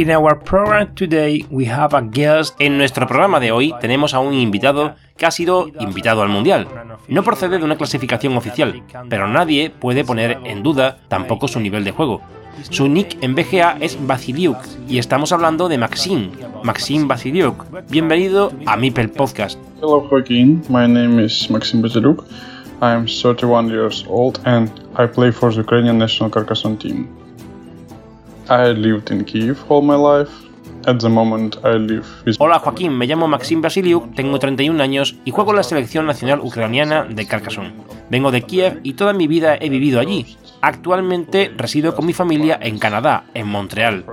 In our program today we have a guest. En nuestro programa de hoy tenemos a un invitado que ha sido invitado al Mundial. No procede de una clasificación oficial, pero nadie puede poner en duda tampoco su nivel de juego. Su nick en BGA es Basiliuk y estamos hablando de Maxim, Maxim Basiliuk. Bienvenido a Mipel Podcast. Hello Joaquin, my name is Maxim Basiliuk. I am 31 years old and I play for the Ukrainian national Carcassonne team. I lived in Kiev all my life. At the moment I live with Hola Joaquín, me llamo Maxim Basiliuk, tengo 31 años y juego en la selección nacional ucraniana de Carcassonne. Vengo de Kiev y toda mi vida he vivido allí. Actualmente resido con mi familia en Canadá, en Montreal.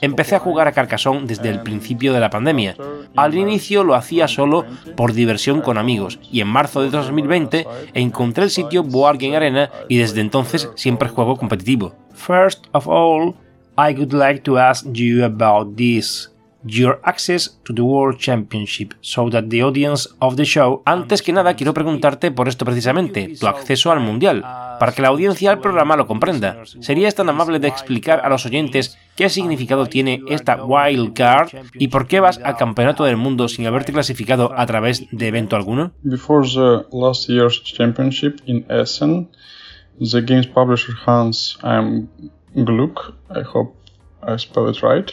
Empecé a jugar a Carcassonne desde el principio de la pandemia. Al inicio lo hacía solo por diversión con amigos y en marzo de 2020 encontré el sitio Board Game Arena y desde entonces siempre juego competitivo. First of all, I would like to ask you about this. Your access to the World Championship, so that the audience of the show. Antes que nada, quiero preguntarte por esto precisamente, tu acceso al Mundial, para que la audiencia del programa lo comprenda. ¿Serías tan amable de explicar a los oyentes qué significado tiene esta wild card y por qué vas al Campeonato del Mundo sin haberte clasificado a través de evento alguno? Before the last year's championship in Essen, the game's publisher Hans um, Gluck, I hope I spell it right,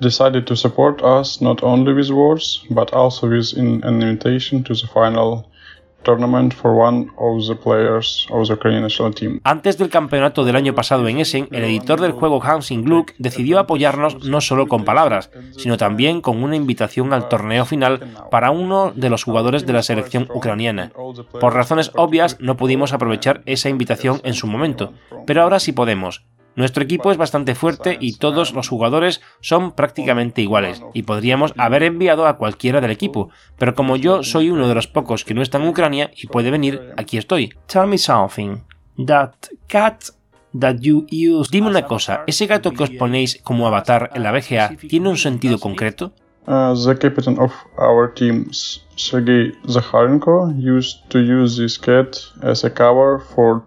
decided to support us not only with words, but also with an invitation to the final tournament for one of the players of the Ukrainian national team. Antes del campeonato del año pasado en Essen, el editor del juego Hans Gluck decidió apoyarnos no solo con palabras, sino también con una invitación al torneo final para uno de los jugadores de la selección ucraniana. Por razones obvias no pudimos aprovechar esa invitación en su momento, pero ahora sí podemos. Nuestro equipo es bastante fuerte y todos los jugadores son prácticamente iguales, y podríamos haber enviado a cualquiera del equipo, pero como yo soy uno de los pocos que no está en Ucrania y puede venir, aquí estoy. Tell me something. That cat that you use. Dime una cosa, ¿ese gato que os ponéis como avatar en la BGA tiene un sentido concreto? Uh, the captain of our team, Sergei Zakharenko, used to use this cat as a cover for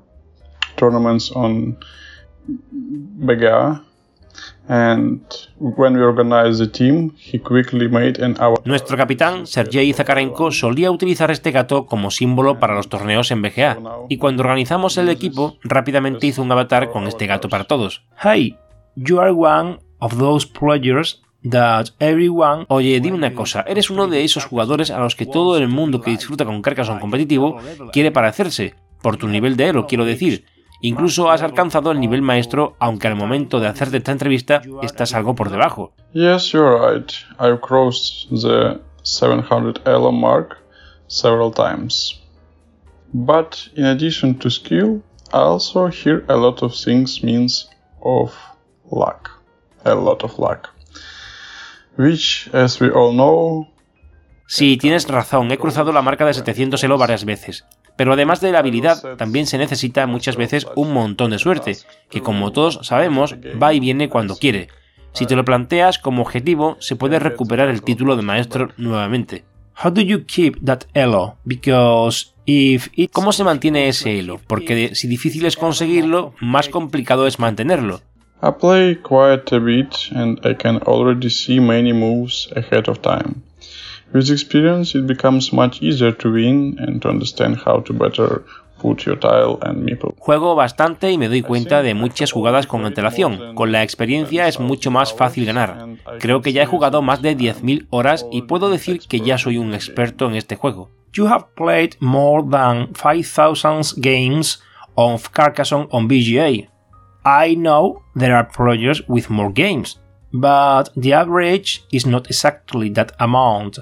tournaments on BGA. And when we organized the team, he quickly made an avatar. Nuestro capitán, Sergei Zakarenko, solía utilizar este gato como símbolo para los torneos en BGA, y cuando organizamos el equipo, rápidamente hizo un avatar con este gato para todos. Hey, you are one of those players that everyone... Oye, dime una cosa, eres uno de esos jugadores a los que todo el mundo que disfruta con Carcassonne competitivo quiere parecerse, por tu nivel de elo, quiero decir. Incluso has alcanzado el nivel maestro, aunque al momento de hacerte esta entrevista estás algo por debajo. Yes, you're right. I've crossed the 700 elo mark several times. But in addition to skill, I also hear a lot of things means of luck. A lot of luck. Which, as we all know, Sí, tienes razón, he cruzado la marca de 700 elo varias veces. Pero además de la habilidad, también se necesita muchas veces un montón de suerte, que como todos sabemos, va y viene cuando quiere. Si te lo planteas como objetivo, se puede recuperar el título de maestro nuevamente. How do you keep that elo? Because if it... ¿Cómo se mantiene ese elo? Porque si difícil es conseguirlo, más complicado es mantenerlo. I play quite a bit and I can already see many moves ahead of time. With experience, it becomes much easier to win and to understand how to better put your tile and meeple. Juego bastante y me doy cuenta de muchas jugadas con antelación. Con la experiencia es mucho más fácil ganar. Creo que ya he jugado más de 10.000 horas y puedo decir que ya soy un experto en este juego. You have played more than 5,000 games of Carcassonne on BGA. I know there are players with more games, but the average is not exactly that amount.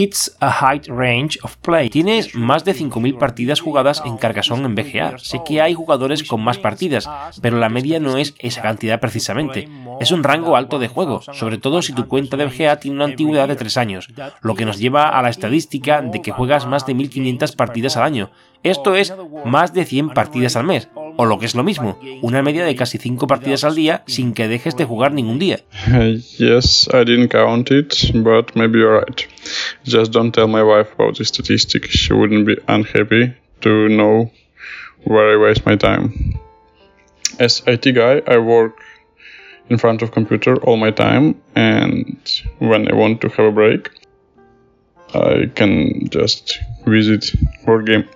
It's a high range of play. Tienes más de 5.000 partidas jugadas en Carcassonne en BGA. Sé que hay jugadores con más partidas, pero la media no es esa cantidad precisamente. Es un rango alto de juego, sobre todo si tu cuenta de BGA tiene una antigüedad de 3 años, lo que nos lleva a la estadística de que juegas más de 1.500 partidas al año. Esto es más de 100 partidas al mes, o lo que es lo mismo, una media de casi 5 partidas al día sin que dejes de jugar ningún día. yes, I didn't count it, but maybe you're right. Just don't tell my wife about the statistic. She wouldn't be unhappy to know where I waste my time. As IT guy, I work in front of computer all my time and when I want to have a break, I can just visit board game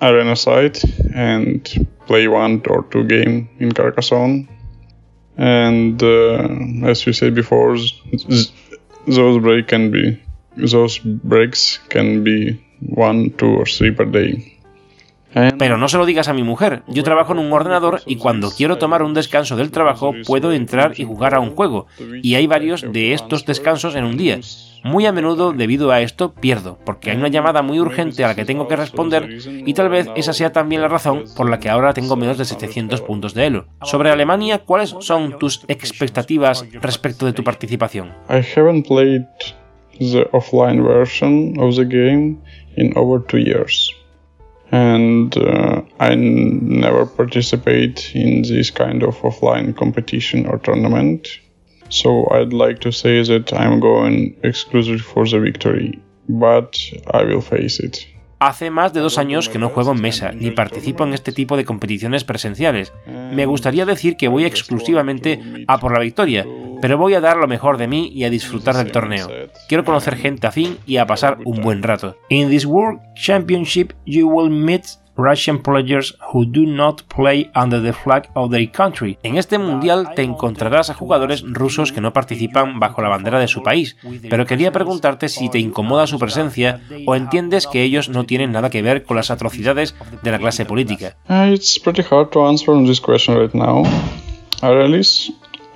arena site and play one or two game in Carcassonne. And uh, as we said before, those break can be those breaks can be one, two, or three per day. Pero no se lo digas a mi mujer. Yo trabajo en un ordenador y cuando quiero tomar un descanso del trabajo puedo entrar y jugar a un juego. Y hay varios de estos descansos en un día. Muy a menudo, debido a esto, pierdo, porque hay una llamada muy urgente a la que tengo que responder y tal vez esa sea también la razón por la que ahora tengo menos de 700 puntos de Elo. Sobre Alemania, ¿cuáles son tus expectativas respecto de tu participación? I haven't played the offline version of the game in over two years. And uh, I never participate in this kind of offline competition or tournament. So I'd like to say that I'm going exclusively for the victory, but I will face it. Hace más de dos años que no juego en mesa, ni participo en este tipo de competiciones presenciales. Me gustaría decir que voy exclusivamente a por la victoria, pero voy a dar lo mejor de mí y a disfrutar del torneo. Quiero conocer gente afín y a pasar un buen rato. In this World Championship you will meet Russian players who do not play under the flag of their country. En este mundial te encontrarás a jugadores rusos que no participan bajo la bandera de su país, pero quería preguntarte si te incomoda su presencia o entiendes que ellos no tienen nada que ver con las atrocidades de la clase política. It's pretty hard to answer this question right now.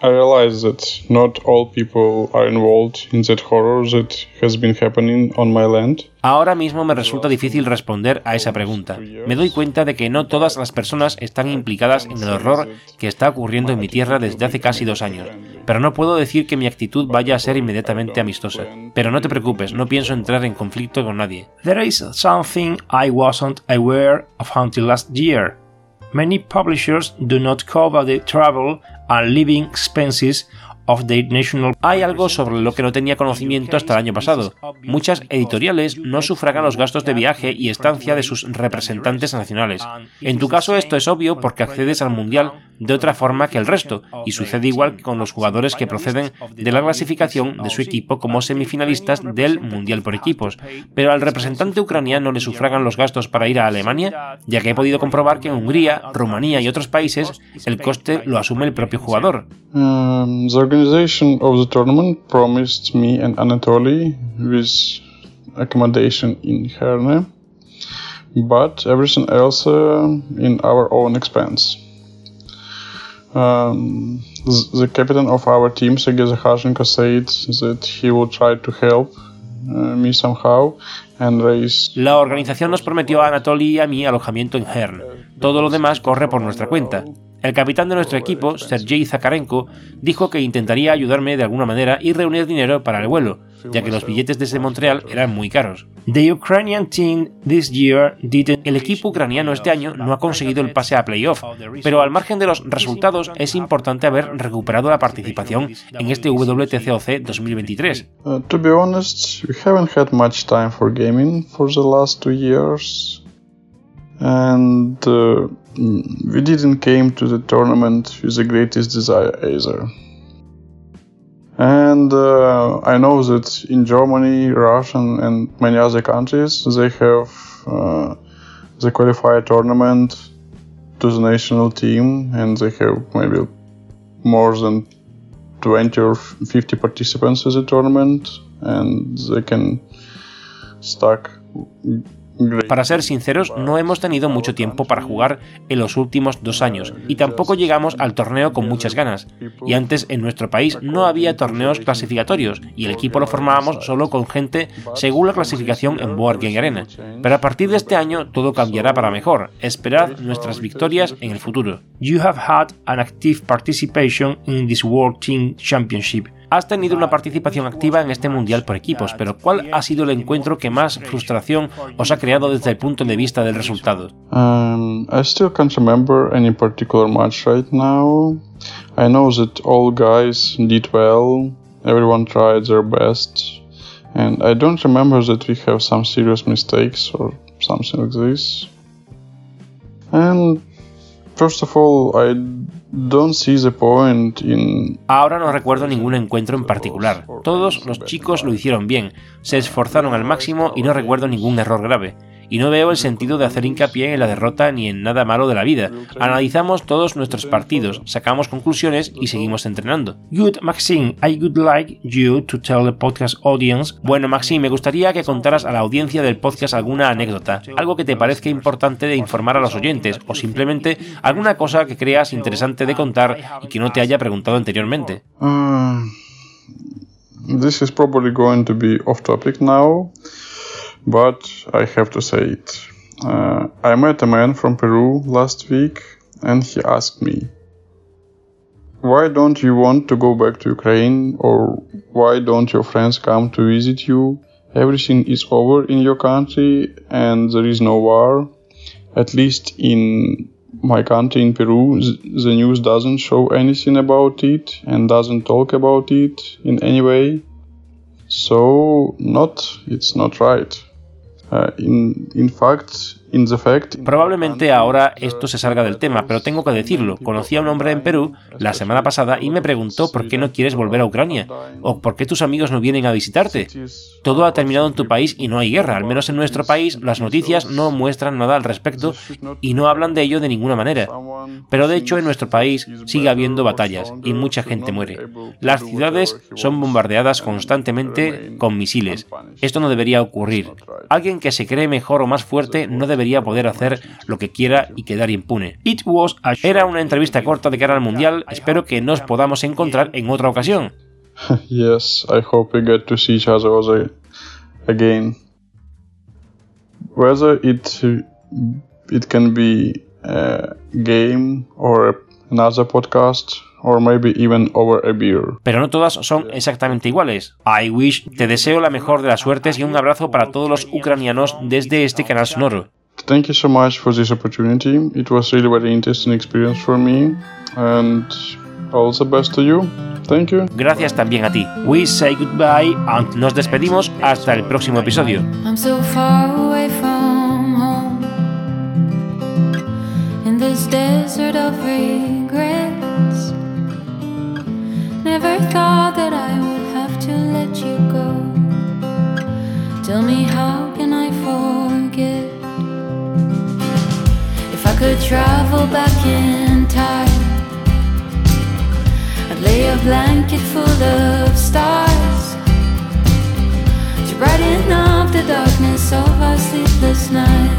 I realize that not all people are involved in that horror that has been happening on my land. Ahora mismo me resulta difícil responder a esa pregunta. Me doy cuenta de que no todas las personas están implicadas en el horror que está ocurriendo en mi tierra desde hace casi dos años, pero no puedo decir que mi actitud vaya a ser inmediatamente amistosa. Pero no te preocupes, no pienso entrar en conflicto con nadie. There is something I wasn't aware of until last year. Many publishers do not cover the travel and living expenses of the national. Hay algo sobre lo que no tenía conocimiento hasta el año pasado. Muchas editoriales no sufragan los gastos de viaje y estancia de sus representantes nacionales. En tu caso esto es obvio porque accedes al mundial de otra forma que el resto, y sucede igual que con los jugadores que proceden de la clasificación de su equipo como semifinalistas del Mundial por equipos. Pero al representante ucraniano le sufragan los gastos para ir a Alemania, ya que he podido comprobar que en Hungría, Rumanía y otros países el coste lo asume el propio jugador. Um, the organization of the tournament promised me and Anatoly with accommodation in Herne, but everything else uh, in our own expense. Um, the captain of our team, Sergei Zakharchenko, said that he will try to help uh, me somehow and raise... La organización nos prometió a Anatoly y a mí alojamiento en Hern. Todo lo demás corre por nuestra cuenta. El capitán de nuestro equipo, Sergei Zakarenko, dijo que intentaría ayudarme de alguna manera y reunir dinero para el vuelo, ya que los billetes desde Montreal eran muy caros. The Ukrainian team this year El equipo ucraniano este año no ha conseguido el pase a playoff, pero al margen de los resultados es importante haber recuperado la participación en este WTCOC 2023. Uh, to be honest, we haven't had much time for gaming for the last two years, and uh, we didn't came to the tournament with the greatest desire either. And uh, I know that in Germany, Russia, and many other countries, they have uh, the qualifier tournament to the national team, and they have maybe more than 20 or 50 participants in the tournament, and they can stack Para ser sinceros, no hemos tenido mucho tiempo para jugar en los últimos dos años y tampoco llegamos al torneo con muchas ganas. Y antes en nuestro país no había torneos clasificatorios y el equipo lo formábamos solo con gente según la clasificación en Board Game Arena. Pero a partir de este año todo cambiará para mejor. Esperad nuestras victorias en el futuro. You have had an active participation in this World Team Championship. Has tenido una participación activa en este mundial por equipos, pero ¿cuál ha sido el encuentro que más frustración os ha creado desde el punto de vista del resultado? Um, I still can't remember any particular match right now. I know that all guys did well, everyone tried their best, and I don't remember that we have some serious mistakes or something like this. And first of all, I Ahora no recuerdo ningún encuentro en particular. Todos los chicos lo hicieron bien, se esforzaron al máximo y no recuerdo ningún error grave y no veo el sentido de hacer hincapié en la derrota ni en nada malo de la vida. Analizamos todos nuestros partidos, sacamos conclusiones y seguimos entrenando. Good Maxine, I would like you to tell the podcast audience. Bueno, Maxine, me gustaría que contaras a la audiencia del podcast alguna anécdota, algo que te parezca importante de informar a los oyentes o simplemente alguna cosa que creas interesante de contar y que no te haya preguntado anteriormente. Uh, this is probably going to be off topic now. But I have to say it. Uh, I met a man from Peru last week and he asked me, Why don't you want to go back to Ukraine or why don't your friends come to visit you? Everything is over in your country and there is no war. At least in my country, in Peru, the news doesn't show anything about it and doesn't talk about it in any way. So, not, it's not right. Fact, Probablemente ahora esto se salga del tema, pero tengo que decirlo. Conocí a un hombre en Perú la semana pasada y me preguntó por qué no quieres volver a Ucrania o por qué tus amigos no vienen a visitarte. Todo ha terminado en tu país y no hay guerra. Al menos en nuestro país las noticias no muestran nada al respecto y no hablan de ello de ninguna manera. Pero de hecho en nuestro país sigue habiendo batallas y mucha gente muere. Las ciudades son bombardeadas constantemente con misiles. Esto no debería ocurrir. Alguien que se cree mejor o más fuerte no debe debería poder hacer lo que quiera y quedar impune. It was Era una entrevista corta de cara al mundial. Espero que nos podamos encontrar en otra ocasión. yes, I hope we get to see each other again. Whether it it can be a game or another podcast or maybe even over a beer. Pero no todas son exactamente iguales. I wish te deseo la mejor de las suertes y un abrazo para todos los ucranianos desde este canal sonoro. Thank you so much for this opportunity. It was really very interesting experience for me and all the best to you. Thank you. Gracias también a ti. We say goodbye and nos despedimos hasta el próximo episodio. I'm so far away from this desert of regrets. Never thought that I would have to let you go. Tell me how can I forget? If I could travel back in time I'd lay a blanket full of stars To brighten up the darkness of our sleepless nights